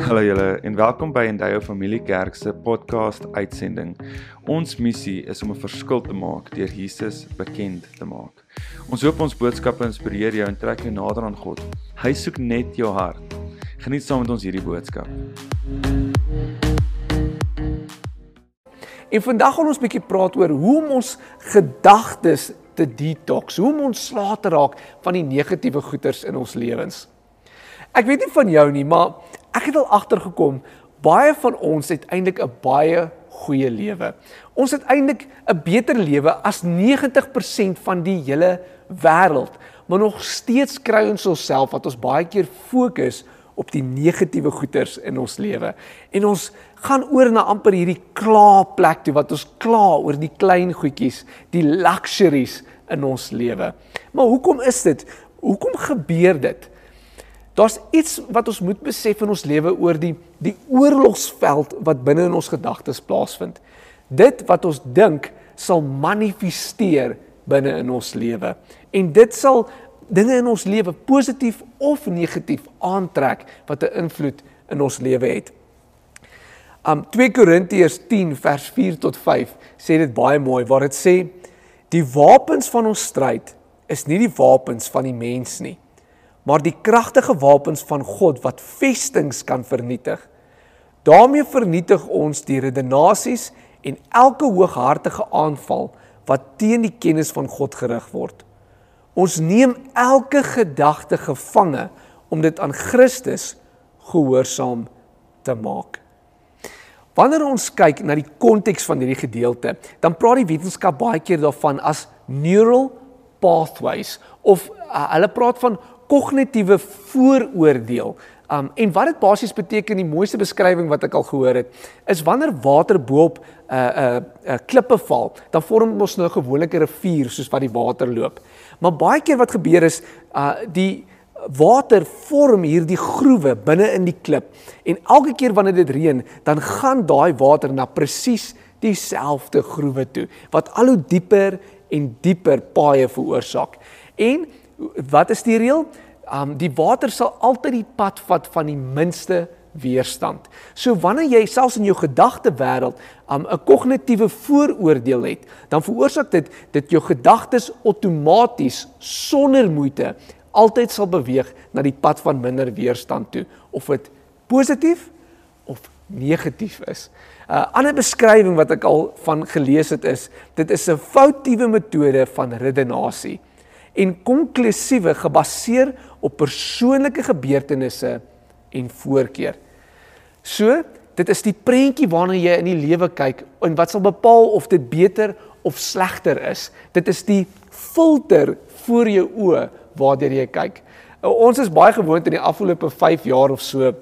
Hallo julle en welkom by Endeavour Familie Kerk se podcast uitsending. Ons missie is om 'n verskil te maak deur Jesus bekend te maak. Ons hoop ons boodskappe inspireer jou en trek jou nader aan God. Hy soek net jou hart. Geniet saam met ons hierdie boodskap. En vandag gaan ons 'n bietjie praat oor hoe om ons gedagtes te detox, hoe om ons slae te raak van die negatiewe goeters in ons lewens. Ek weet nie van jou nie, maar ek het al agtergekom baie van ons het eintlik 'n baie goeie lewe. Ons het eintlik 'n beter lewe as 90% van die hele wêreld, maar nog steeds kry ons onsself wat ons baie keer fokus op die negatiewe goeters in ons lewe. En ons gaan oor na amper hierdie kla plek toe wat ons kla oor die klein goedjies, die luxuries in ons lewe. Maar hoekom is dit? Hoekom gebeur dit? Daar's iets wat ons moet besef in ons lewe oor die die oorlogsveld wat binne in ons gedagtes plaasvind. Dit wat ons dink sal manifesteer binne in ons lewe. En dit sal dinge in ons lewe positief of negatief aantrek wat 'n invloed in ons lewe het. Um 2 Korintiërs 10 vers 4 tot 5 sê dit baie mooi waar dit sê die wapens van ons stryd is nie die wapens van die mens nie maar die kragtige wapens van God wat vestings kan vernietig. daarmee vernietig ons die redenasies en elke hooghartige aanval wat teen die kennis van God gerig word. Ons neem elke gedagte gevange om dit aan Christus gehoorsaam te maak. Wanneer ons kyk na die konteks van hierdie gedeelte, dan praat die wetenskap baie keer daarvan as neural pathways of uh, hulle praat van kognitiewe vooroordeel. Um en wat dit basies beteken, die mooiste beskrywing wat ek al gehoor het, is wanneer water bo-op 'n uh, 'n uh, uh, klippe val, dan vorm ons nou 'n gewone rivier soos wat die water loop. Maar baie keer wat gebeur is, uh die water vorm hierdie groewe binne in die klip en elke keer wanneer dit reën, dan gaan daai water na presies dieselfde groewe toe wat al hoe dieper en dieper paaie veroorsaak. En wat is die reël? Um die water sal altyd die pad vat van die minste weerstand. So wanneer jy selfs in jou gedagte wêreld um 'n kognitiewe vooroordeel het, dan veroorsaak dit dat jou gedagtes outomaties sonder moeite altyd sal beweeg na die pad van minder weerstand toe, of dit positief of negatief is. 'n uh, Ander beskrywing wat ek al van gelees het is, dit is 'n foutiewe metode van redenasie en konklusiewe gebaseer op persoonlike gebeurtenisse en voorkeur. So, dit is die prentjie waarna jy in die lewe kyk en wat sal bepaal of dit beter of slegter is. Dit is die filter voor jou oë waardeur jy kyk. Ons is baie gewoond in die afgelope 5 jaar of so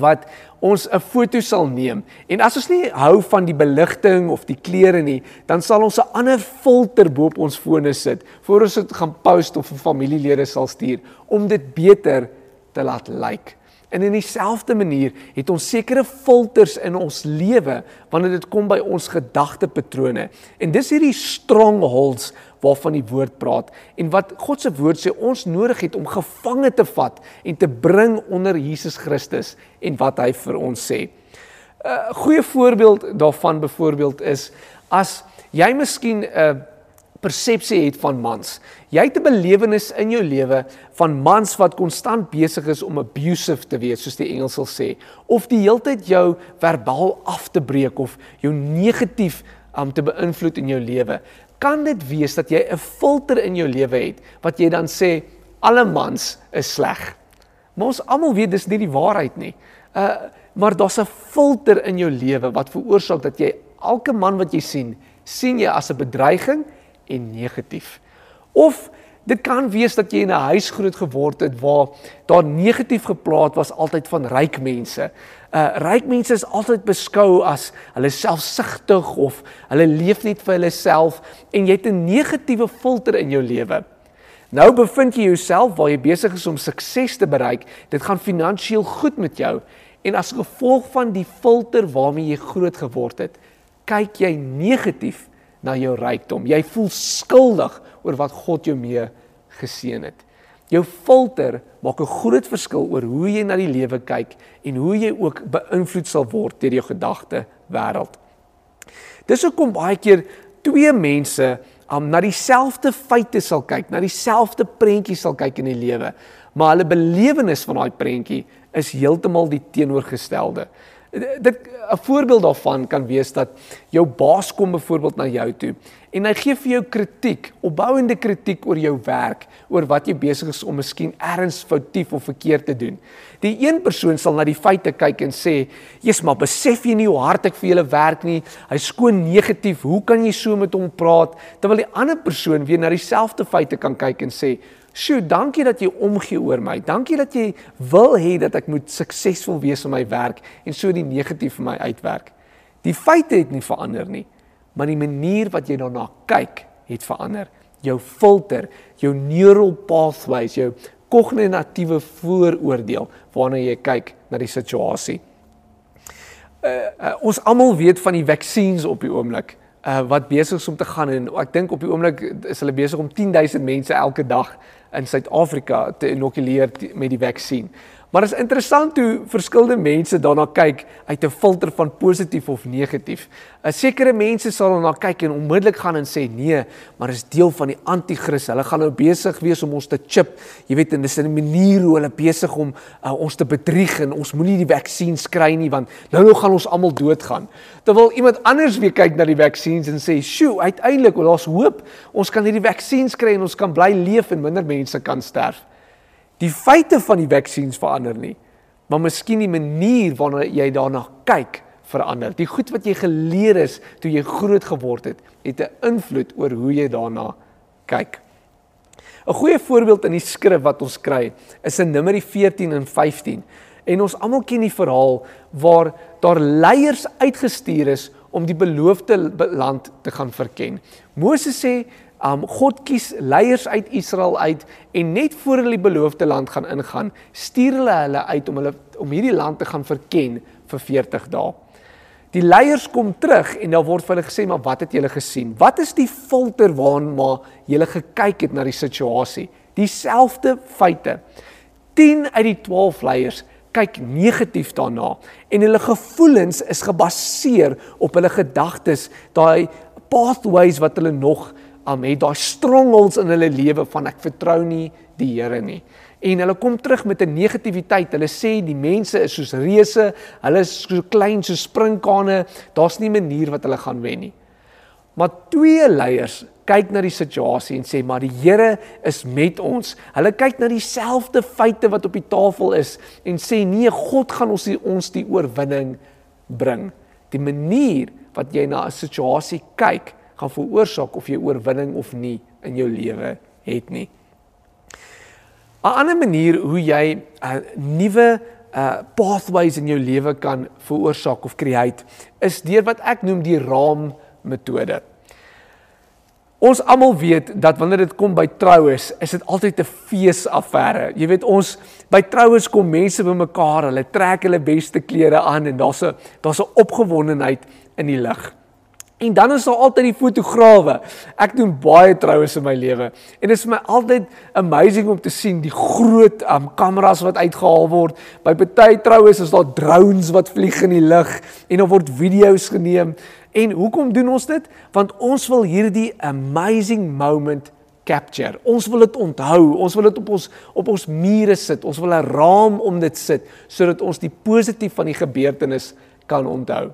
wat ons 'n foto sal neem en as ons nie hou van die beligting of die kleure nie, dan sal ons 'n ander filter bo op ons fone sit voor ons dit gaan post of vir familielede sal stuur om dit beter te laat lyk. Like. En in dieselfde manier het ons sekere filters in ons lewe wanneer dit kom by ons gedagtepatrone. En dis hierdie strongholds waarvan die woord praat en wat God se woord sê ons nodig het om gevange te vat en te bring onder Jesus Christus en wat hy vir ons sê. 'n Goeie voorbeeld daarvan byvoorbeeld is as jy miskien 'n uh, persepsie het van mans. Jy het 'n belewenis in jou lewe van mans wat konstant besig is om abusive te wees, soos die Engels sal sê, of die heeltyd jou verbaal af te breek of jou negatief om um, te beïnvloed in jou lewe. Kan dit wees dat jy 'n filter in jou lewe het wat jy dan sê alle mans is sleg? Maar ons almal weet dis nie die waarheid nie. Uh maar daar's 'n filter in jou lewe wat veroorsaak dat jy elke man wat jy sien, sien jy as 'n bedreiging en negatief. Of dit kan wees dat jy in 'n huis groot geword het waar daar negatief gepraat was altyd van ryk mense. Uh ryk mense is altyd beskou as hulle selfsugtig of hulle leef net vir hulle self en jy het 'n negatiewe filter in jou lewe. Nou bevind jy jouself waar jy besig is om sukses te bereik. Dit gaan finansiëel goed met jou en as gevolg van die filter waarmee jy groot geword het, kyk jy negatief na jou rykdom. Jy voel skuldig oor wat God jou mee geseën het. Jou filter maak 'n groot verskil oor hoe jy na die lewe kyk en hoe jy ook beïnvloed sal word deur jou gedagte wêreld. Dis hoekom baie keer twee mense um, na dieselfde feite sal kyk, na dieselfde prentjie sal kyk in die lewe, maar hulle belewenis van daai prentjie is heeltemal die teenoorgestelde. Dit 'n voorbeeld daarvan kan wees dat jou baas kom byvoorbeeld na jou toe en hy gee vir jou kritiek, opbouende kritiek oor jou werk, oor wat jy besig is om miskien ergens foutief of verkeerd te doen. Die een persoon sal na die feite kyk en sê: "Jesus, maar besef jy nie hoe hard ek vir julle werk nie? Hy's skoon negatief. Hoe kan jy so met hom praat?" Terwyl die ander persoon weer na dieselfde feite kan kyk en sê: "Sjoe, dankie dat jy omgee oor my. Dankie dat jy wil hê dat ek moet suksesvol wees in my werk en so die negatief vir my uitwerk." Die feite het nie verander nie maar die manier wat jy daarna kyk het verander. Jou filter, jou neural pathways, jou kognitiewe vooroordeel waarna jy kyk na die situasie. Uh, uh, ons almal weet van die vaksines op die oomblik uh, wat besig is om te gaan en ek dink op die oomblik is hulle besig om 10000 mense elke dag in Suid-Afrika te inokuleer met die vaksin. Maar is interessant hoe verskillende mense daarna kyk uit 'n filter van positief of negatief. 'n Sekere mense sal daarna kyk en onmiddellik gaan en sê nee, maar is deel van die anti-kris. Hulle gaan nou besig wees om ons te chip. Jy weet, en dis 'n manier hoe hulle besig om uh, ons te bedrieg en ons moenie die vaksines kry nie want nou nou gaan ons almal doodgaan. Terwyl iemand anders weer kyk na die vaksines en sê, "Sjoe, uiteindelik, daar's hoop. Ons kan hierdie vaksines kry en ons kan bly leef en minder mense kan sterf." Die feite van die vaksines verander nie, maar miskien die manier waarna jy daarna kyk verander. Die goed wat jy geleer is toe jy groot geword het, het 'n invloed oor hoe jy daarna kyk. 'n Goeie voorbeeld in die skrif wat ons kry, is in Numeri 14 en 15. En ons almal ken die verhaal waar daar leiers uitgestuur is om die beloofde land te gaan verken. Moses sê Um God kies leiers uit Israel uit en net voor hulle die beloofde land gaan ingaan, stuur hulle hulle uit om hulle om hierdie land te gaan verken vir 40 dae. Die leiers kom terug en dan word vir hulle gesê, "Maar wat het julle gesien? Wat is die filter waarna julle gekyk het na die situasie?" Dieselfde feite. 10 uit die 12 leiers kyk negatief daarna en hulle gevoelens is gebaseer op hulle gedagtes, daai pathways wat hulle nog um, het daai strongholds in hulle lewe van ek vertrou nie die Here nie. En hulle kom terug met 'n negativiteit. Hulle sê die mense is soos reuse, hulle is so klein so sprinkane, daar's nie 'n manier wat hulle gaan wen nie. Maar twee leiers kyk na die situasie en sê maar die Here is met ons. Hulle kyk na dieselfde feite wat op die tafel is en sê nee, God gaan ons die, ons die oorwinning bring. Die manier wat jy na 'n situasie kyk, gaan veroorsaak of jy oorwinning of nie in jou lewe het nie. 'n Ander manier hoe jy 'n uh, nuwe uh pathways in jou lewe kan veroorsaak of create is deur wat ek noem die raam metode. Ons almal weet dat wanneer dit kom by troues, is dit altyd 'n feesaffære. Jy weet ons by troues kom mense bymekaar, hulle trek hulle beste klere aan en daar's 'n daar's 'n opgewondenheid in die lug. En dan is daar altyd die fotograwe. Ek doen baie troues in my lewe en dit is vir my altyd amazing om te sien die groot um, kameras wat uitgehaal word. By party troues is daar drones wat vlieg in die lug en daar word video's geneem. En hoekom doen ons dit? Want ons wil hierdie amazing moment capture. Ons wil dit onthou. Ons wil dit op ons op ons mure sit. Ons wil 'n raam om dit sit sodat ons die positief van die gebeurtenis kan onthou.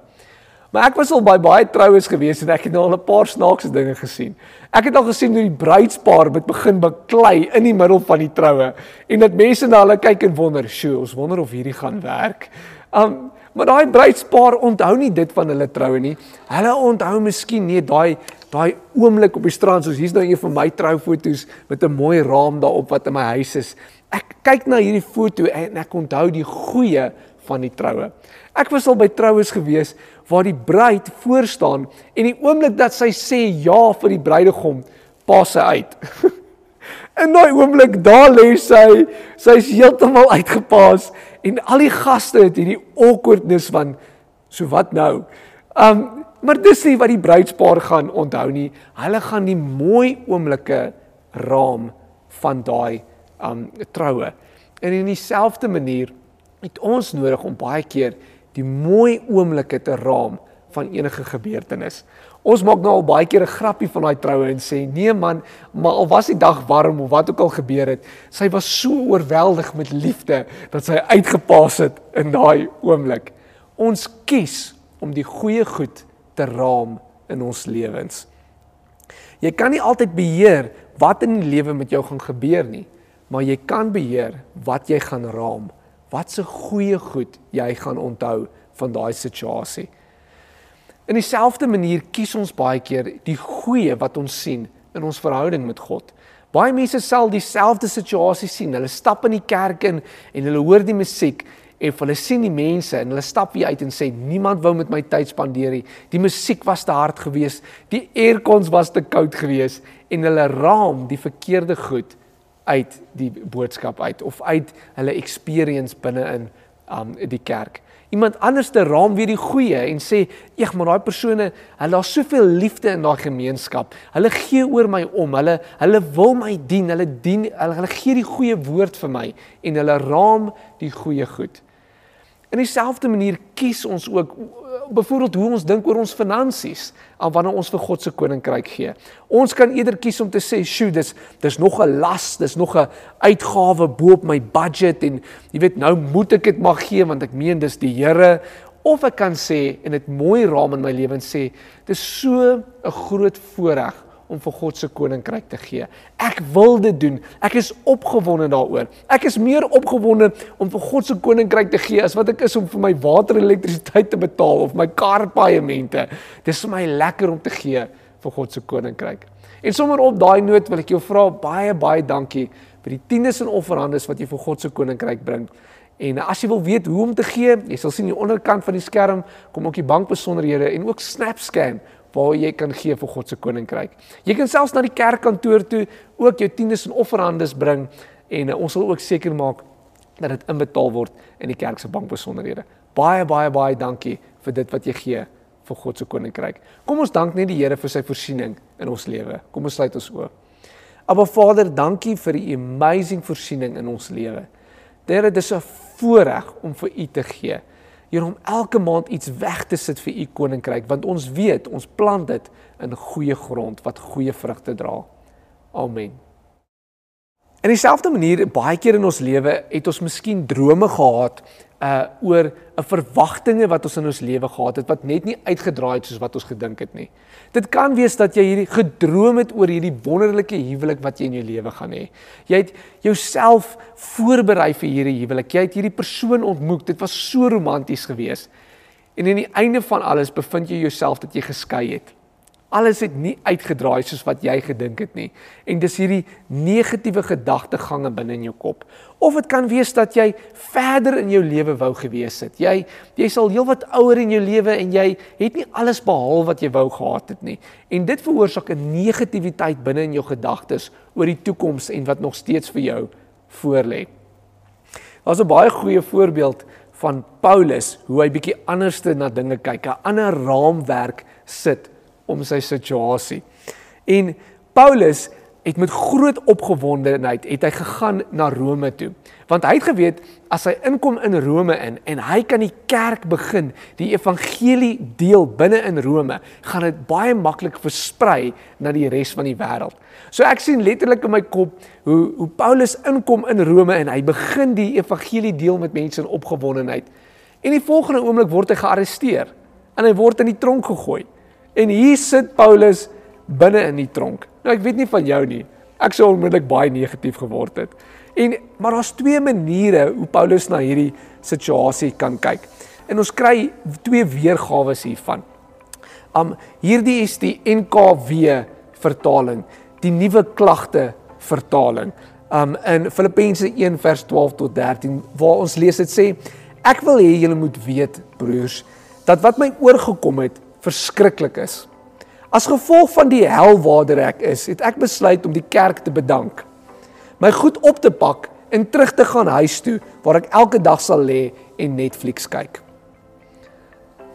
Maar ek was al by baie troues gewees en ek het nou al 'n paar snaakse dinge gesien. Ek het al gesien hoe die bruidspaar met begin baklei in die middel van die troue en dat mense na hulle kyk en wonder, "Sjoe, ons wonder of hierdie gaan werk." Um maar daai bruidspaar onthou nie dit van hulle troue nie. Hulle onthou miskien net daai daai oomblik op die strand soos hier's nou een van my troufoto's met 'n mooi raam daarop wat in my huis is. Ek kyk na hierdie foto en ek onthou die goeie van die troue. Ek was al by troues gewees waar die bruid voor staan en die oomblik dat sy sê ja vir die bruidegom, pas sy uit. In daai oomblik daar lê sy, sy's heeltemal uitgepaas en al die gaste het hierdie awkwardness van so wat nou. Um maar dis nie wat die bruidspaar gaan onthou nie. Hulle gaan die mooi oomblikke raam van daai um troue. En in dieselfde manier het ons nodig om baie keer die mooi oomblikke te raam van enige gebeurtenis. Ons maak nou al baie keer 'n grappie van daai troue en sê nee man, maar al was die dag warm of wat ook al gebeur het, sy was so oorweldig met liefde dat sy uitgepaas het in daai oomblik. Ons kies om die goeie goed te raam in ons lewens. Jy kan nie altyd beheer wat in die lewe met jou gaan gebeur nie, maar jy kan beheer wat jy gaan raam. Wat se goeie goed jy gaan onthou van daai situasie. In dieselfde manier kies ons baie keer die goeie wat ons sien in ons verhouding met God. Baie mense sal dieselfde situasie sien. Hulle stap in die kerk in en hulle hoor die musiek en hulle sien die mense en hulle stap weer uit en sê niemand wou met my tyd spandeer nie. Die musiek was te hard geweest, die aircons was te koud geweest en hulle raam die verkeerde goed uit die boodskap uit of uit hulle experience binne in um die kerk iemand anders te raam weer die goeie en sê, "Eg, maar daai persone, hulle het soveel liefde in daai gemeenskap. Hulle gee oor my om. Hulle hulle wil my dien. Hulle dien hulle, hulle gee die goeie woord vir my en hulle raam die goeie goed." In dieselfde manier kies ons ook byvoorbeeld hoe ons dink oor ons finansies aan wanneer ons vir God se koninkryk gee. Ons kan eerder kies om te sê, "Sjoe, dis dis nog 'n las, dis nog 'n uitgawe bo op my budget en jy weet nou moet ek dit maar gee want ek meen dis die Here." Of ek kan sê en dit mooi raam in my lewe en sê, "Dis so 'n groot voorreg om vir God se koninkryk te gee. Ek wil dit doen. Ek is opgewonde daaroor. Ek is meer opgewonde om vir God se koninkryk te gee as wat ek is om vir my water en elektrisiteit te betaal of my karpaaiemente. Dis vir my lekker om te gee vir God se koninkryk. En sommer op daai noot wil ek jou vra baie baie dankie vir die tiendes en offerhandes wat jy vir God se koninkryk bring. En as jy wil weet hoe om te gee, jy sal sien die onderkant van die skerm kom ook die bankbesonderhede en ook SnapScan waar jy kan gee vir God se koninkryk. Jy kan selfs na die kerkkantoor toe ook jou tiendes en offerhandes bring en uh, ons sal ook seker maak dat dit inbetaal word in die kerk se bankbesonderhede. Baie baie baie dankie vir dit wat jy gee vir God se koninkryk. Kom ons dank net die Here vir sy voorsiening in ons lewe. Kom ons sluit ons oë. Aba Vader, dankie vir die amazing voorsiening in ons lewe. Here, dit is 'n voorreg om vir U te gee. Here om elke maand iets weg te sit vir u koninkryk want ons weet ons plant dit in goeie grond wat goeie vrugte dra. Amen. In dieselfde manier baie keer in ons lewe het ons miskien drome gehad uh oor 'n verwagtinge wat ons in ons lewe gehad het wat net nie uitgedraai het soos wat ons gedink het nie. Dit kan wees dat jy hierdie gedroom het oor hierdie wonderlike huwelik wat jy in jou lewe gaan hê. Jy het jouself voorberei vir hierdie huwelik. Jy het hierdie persoon ontmoet. Dit was so romanties geweest. En aan die einde van alles bevind jy jouself dat jy geskei het alles het nie uitgedraai soos wat jy gedink het nie. En dis hierdie negatiewe gedagtegange binne in jou kop. Of dit kan wees dat jy verder in jou lewe wou gewees het. Jy jy sal heelwat ouer in jou lewe en jy het nie alles behaal wat jy wou gehad het nie. En dit veroorsaak 'n negativiteit binne in jou gedagtes oor die toekoms en wat nog steeds vir jou voorlê. Daar's 'n baie goeie voorbeeld van Paulus hoe hy bietjie anderste na dinge kyk, 'n ander raamwerk sit om sy situasie. En Paulus het met groot opgewondenheid het hy gegaan na Rome toe. Want hy het geweet as hy inkom in Rome in en hy kan die kerk begin, die evangelie deel binne in Rome, gaan dit baie maklik versprei na die res van die wêreld. So ek sien letterlik in my kop hoe hoe Paulus inkom in Rome en hy begin die evangelie deel met mense in opgewondenheid. En die volgende oomblik word hy gearresteer en hy word in die tronk gegooi. En hier sit Paulus binne in die tronk. Nou ek weet nie van jou nie. Ek sou onmiddellik baie negatief geword het. En maar daar's twee maniere hoe Paulus na hierdie situasie kan kyk. En ons kry twee weergawe hiervan. Um hierdie is die NKW vertaling, die nuwe klagte vertaling. Um in Filippense 1 vers 12 tot 13 waar ons lees dit sê ek wil hê julle moet weet broers dat wat my oorgekom het verskriklik is. As gevolg van die hel waarder ek is, het ek besluit om die kerk te bedank. My goed op te pak en terug te gaan huis toe waar ek elke dag sal lê en Netflix kyk.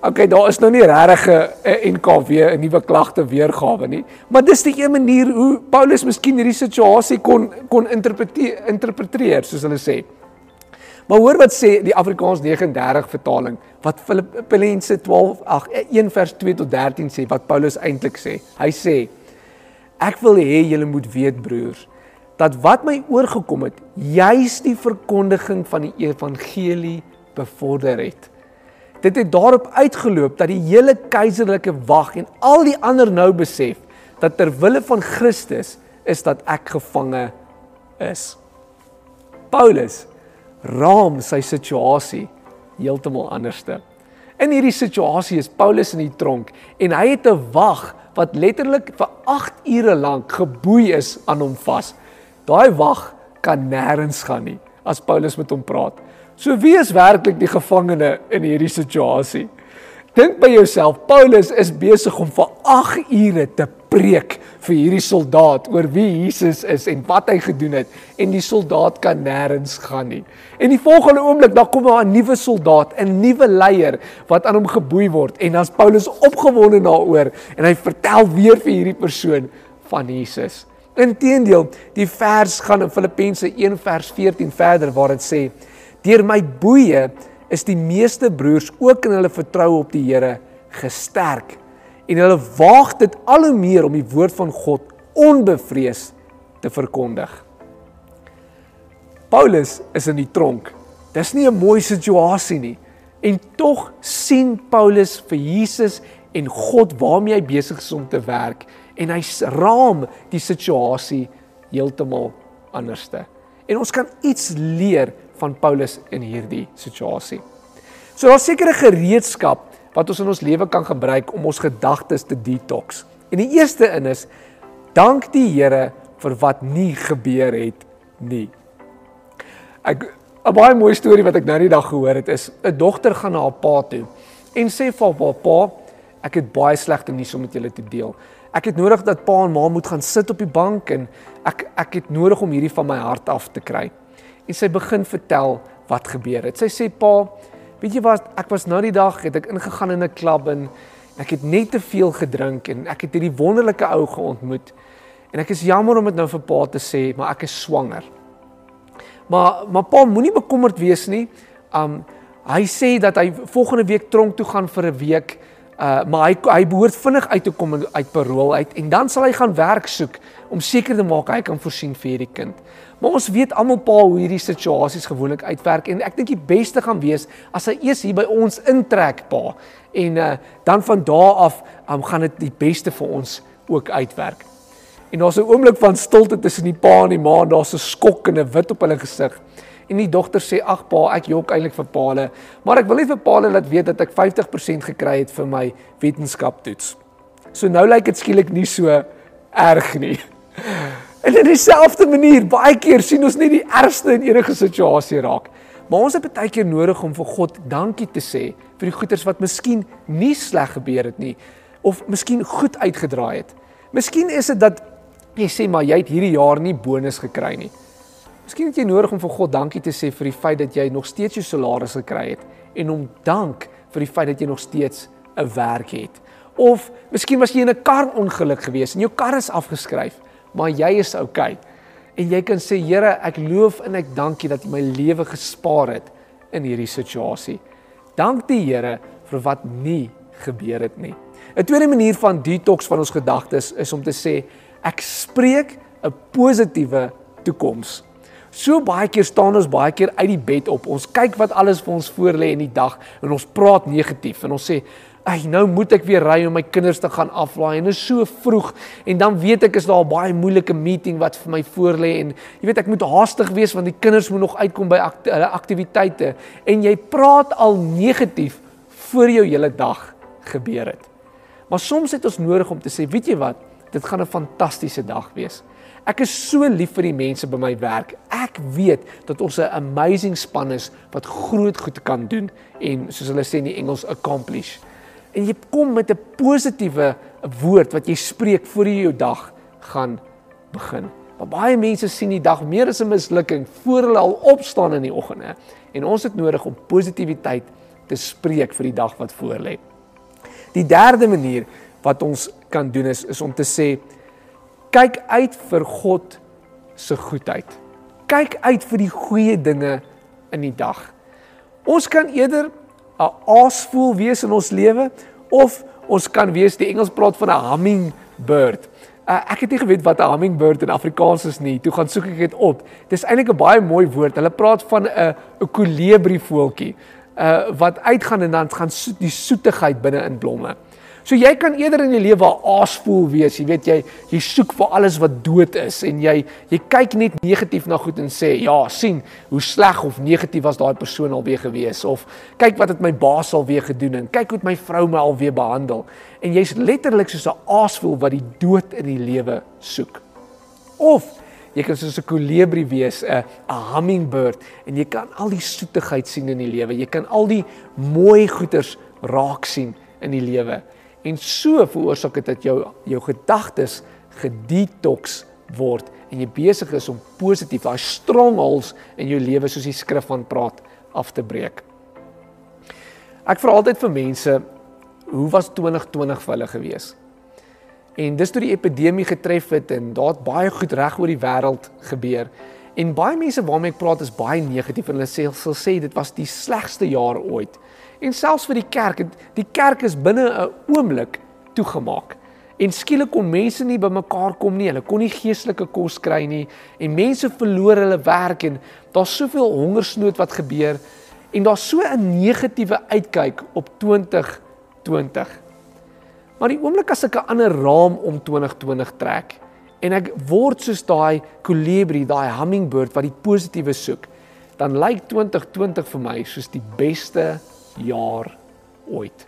Okay, daar is nou nie regtig 'n NKW 'n nuwe klagte weergawe nie, maar dis die een manier hoe Paulus miskien hierdie situasie kon kon interpreteer interpreteer soos hulle sê. Maar hoor wat sê die Afrikaans 39 vertaling wat Filippense 12 ag 1 vers 2 tot 13 sê wat Paulus eintlik sê. Hy sê ek wil hê julle moet weet broers dat wat my oorgekom het juis die verkondiging van die evangelie bevorder het. Dit het daarop uitgeloop dat die hele keiserlike wag en al die ander nou besef dat ter wille van Christus is dat ek gevange is. Paulus raam sy situasie heeltemal anderste. In hierdie situasie is Paulus in die tronk en hy het 'n wag wat letterlik vir 8 ure lank geboei is aan hom vas. Daai wag kan nêrens gaan nie as Paulus met hom praat. So wie is werklik die gevangene in hierdie situasie? Dink by jouself, Paulus is besig om vir 8 ure te preek vir hierdie soldaat oor wie Jesus is en wat hy gedoen het en die soldaat kan nêrens gaan nie. En die volgende oomblik dan kom daar 'n nuwe soldaat, 'n nuwe leier wat aan hom geboei word en dan's Paulus opgewonde daaroor en hy vertel weer vir hierdie persoon van Jesus. Inteendeel, die vers gaan in Filippense 1 vers 14 verder waar dit sê Deur my boeye is die meeste broers ook in hulle vertroue op die Here gesterk en hulle waag dit al hoe meer om die woord van God onbevrees te verkondig. Paulus is in die tronk. Dis nie 'n mooi situasie nie. En tog sien Paulus vir Jesus en God waarmee hy besig is om te werk en hy raam die situasie heeltemal anderste. En ons kan iets leer van Paulus in hierdie situasie. So daar's sekere gereedskap wat ons in ons lewe kan gebruik om ons gedagtes te detox. En die eerste een is dank die Here vir wat nie gebeur het nie. Ek 'n baie mooi storie wat ek nou die dag gehoor het is 'n dogter gaan na haar pa toe en sê vir haar pa, ek het baie slegte nuus om met julle te deel. Ek het nodig dat pa en ma moet gaan sit op die bank en ek ek het nodig om hierdie van my hart af te kry en sy begin vertel wat gebeur het. Sy sê pa, weet jy wat, ek was nou die dag het ek ingegaan in 'n klub en ek het net te veel gedrink en ek het hierdie wonderlike ou geontmoet. En ek is jammer om dit nou vir pa te sê, maar ek is swanger. Maar maar pa moenie bekommerd wees nie. Um hy sê dat hy volgende week tronk toe gaan vir 'n week. Uh maar hy hy behoort vinnig uit te kom uit parol uit en dan sal hy gaan werk soek om seker te maak hy kan voorsien vir hierdie kind. Maar ons weet almal pa hoe hierdie situasies gewoonlik uitwerk en ek dink die beste gaan wees as hy eers hier by ons intrek pa en uh, dan van daar af um, gaan dit die beste vir ons ook uitwerk. En daar's 'n oomblik van stilte tussen die pa en die ma en daar's 'n skok en 'n wit op hulle gesig. En die dogter sê: "Ag pa, ek jok eintlik vir Paale, maar ek wil nie vir Paale laat weet dat ek 50% gekry het vir my wetenskaptoets." So nou lyk dit skielik nie so erg nie. En in dieselfde manier, baie keer sien ons net die ergste in enige situasie raak. Maar ons het baie keer nodig om vir God dankie te sê vir die goeders wat miskien nie sleg gebeur het nie of miskien goed uitgedraai het. Miskien is dit dat jy sê maar jy het hierdie jaar nie bonus gekry nie. Miskien het jy nodig om vir God dankie te sê vir die feit dat jy nog steeds jou salaris gekry het en om dank vir die feit dat jy nog steeds 'n werk het. Of miskien was jy in 'n karongeluk gewees en jou kar is afgeskryf maar jy is okay. En jy kan sê Here, ek loof en ek dank U dat U my lewe gespaar het in hierdie situasie. Dank die Here vir wat nie gebeur het nie. 'n Tweede manier van detox van ons gedagtes is om te sê ek spreek 'n positiewe toekoms. So baie keer staan ons baie keer uit die bed op. Ons kyk wat alles vir ons voorlê in die dag en ons praat negatief en ons sê Ag nou moet ek weer ry om my kinders te gaan aflaai en dit is so vroeg en dan weet ek is daar 'n baie moeilike meeting wat vir my voorlê en jy weet ek moet haastig wees want die kinders moet nog uitkom by hulle aktiwiteite en jy praat al negatief voor jou hele dag gebeur het. Maar soms het ons nodig om te sê, weet jy wat, dit gaan 'n fantastiese dag wees. Ek is so lief vir die mense by my werk. Ek weet dat ons 'n amazing span is wat groot goed kan doen en soos hulle sê in die Engels accomplish en jy kom met 'n positiewe woord wat jy spreek voor jy jou dag gaan begin. Maar baie mense sien die dag meer as 'n mislukking voor hulle al opstaan in die oggend hè. En ons het nodig om positiwiteit te spreek vir die dag wat voorlê. Die derde manier wat ons kan doen is is om te sê kyk uit vir God se goedheid. Kyk uit vir die goeie dinge in die dag. Ons kan eerder 'n aasvoël wees in ons lewe of ons kan wees die Engels praat van 'n hummingbird. Uh, ek het nie geweet wat 'n hummingbird in Afrikaans is nie. Toe gaan soek ek dit op. Dis eintlik 'n baie mooi woord. Hulle praat van 'n 'n kolibrie voeltjie uh wat uitgaan en dan gaan soet, die soetigheid binne in blomme. So jy kan eerder in jou lewe 'n aasvoel wees. Jy weet jy jy soek vir alles wat dood is en jy jy kyk net negatief na goed en sê ja, sien hoe sleg of negatief was daai persoon alweer gewees of kyk wat het my baas alweer gedoen en kyk hoe my vrou my alweer behandel. En jy's letterlik soos 'n aasvoel wat die dood in die lewe soek. Of jy kan soos 'n kolibrie wees, 'n 'n hummingbird en jy kan al die soetigheid sien in die lewe. Jy kan al die mooi goeders raak sien in die lewe. En so veroorsaak dit dat jou jou gedagtes gedetox word en jy besig is om positief daai strongholds in jou lewe soos die skrif van praat af te breek. Ek vra altyd vir mense, hoe was 2020 vir hulle gewees? En dis toe die epidemie getref het en daar't baie goed reg oor die wêreld gebeur. En baie mense waarmee ek praat is baie negatief en hulle sê sal sê dit was die slegste jaar ooit. En selfs vir die kerk, die kerk is binne 'n oomblik toegemaak. En skielik kon mense nie bymekaar kom nie. Hulle kon nie geestelike kos kry nie en mense verloor hulle werk en daar's soveel hongersnood wat gebeur en daar's so 'n negatiewe uitkyk op 2020. Maar die oomblik as ek 'n ander raam om 2020 trek en ek word soos daai kolibrie, daai hummingbird wat die positiewe soek, dan lyk 2020 vir my soos die beste jaar ooit.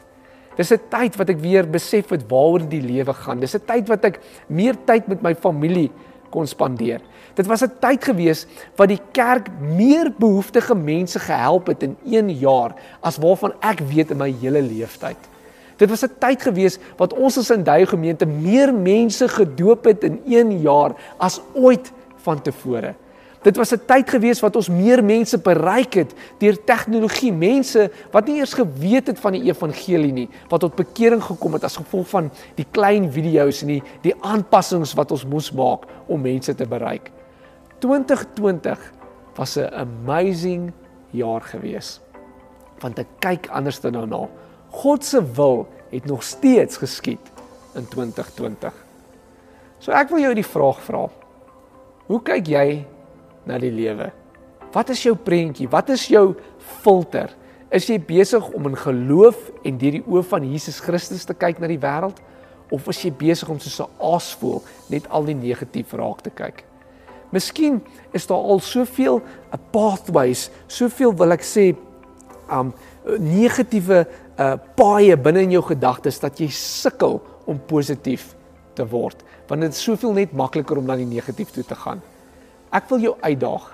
Dis 'n tyd wat ek weer besef het waaroor die lewe gaan. Dis 'n tyd wat ek meer tyd met my familie kon spandeer. Dit was 'n tyd gewees wat die kerk meer behoeftige mense gehelp het in 1 jaar as waarvan ek weet in my hele lewenstyd. Dit was 'n tyd gewees wat ons as in die gemeente meer mense gedoop het in 1 jaar as ooit vantevore. Dit was 'n tyd gewees wat ons meer mense bereik het deur tegnologie, mense wat nie eers geweet het van die evangelie nie, wat tot bekering gekom het as gevolg van die klein video's en die die aanpassings wat ons moes maak om mense te bereik. 2020 was 'n amazing jaar gewees. Want ek kyk anders dan daarna. God se wil het nog steeds geskied in 2020. So ek wil jou die vraag vra. Hoe kyk jy na die lewe. Wat is jou prentjie? Wat is jou filter? Is jy besig om in geloof en deur die oë van Jesus Christus te kyk na die wêreld of is jy besig om soos 'n aasvoël net al die negatief raak te kyk? Miskien is daar al soveel 'n pathways, soveel wil ek sê um negatiewe uh paaie binne in jou gedagtes dat jy sukkel om positief te word want dit is soveel net makliker om na die negatief toe te gaan. Ek wil jou uitdaag.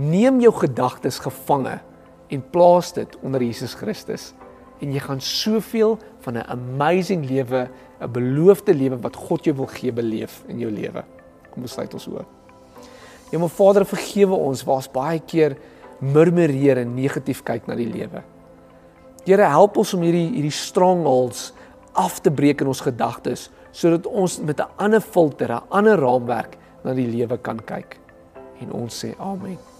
Neem jou gedagtes gevange en plaas dit onder Jesus Christus en jy gaan soveel van 'n amazing lewe, 'n beloofde lewe wat God jou wil gee beleef in jou lewe. Kom ons sluit ons oë. My Vader, vergewe ons waar's baie keer murmureer en negatief kyk na die lewe. Here, help ons om hierdie hierdie strongholds af te breek in ons gedagtes sodat ons met 'n ander filter, 'n ander raamwerk na die lewe kan kyk en ons sê amen.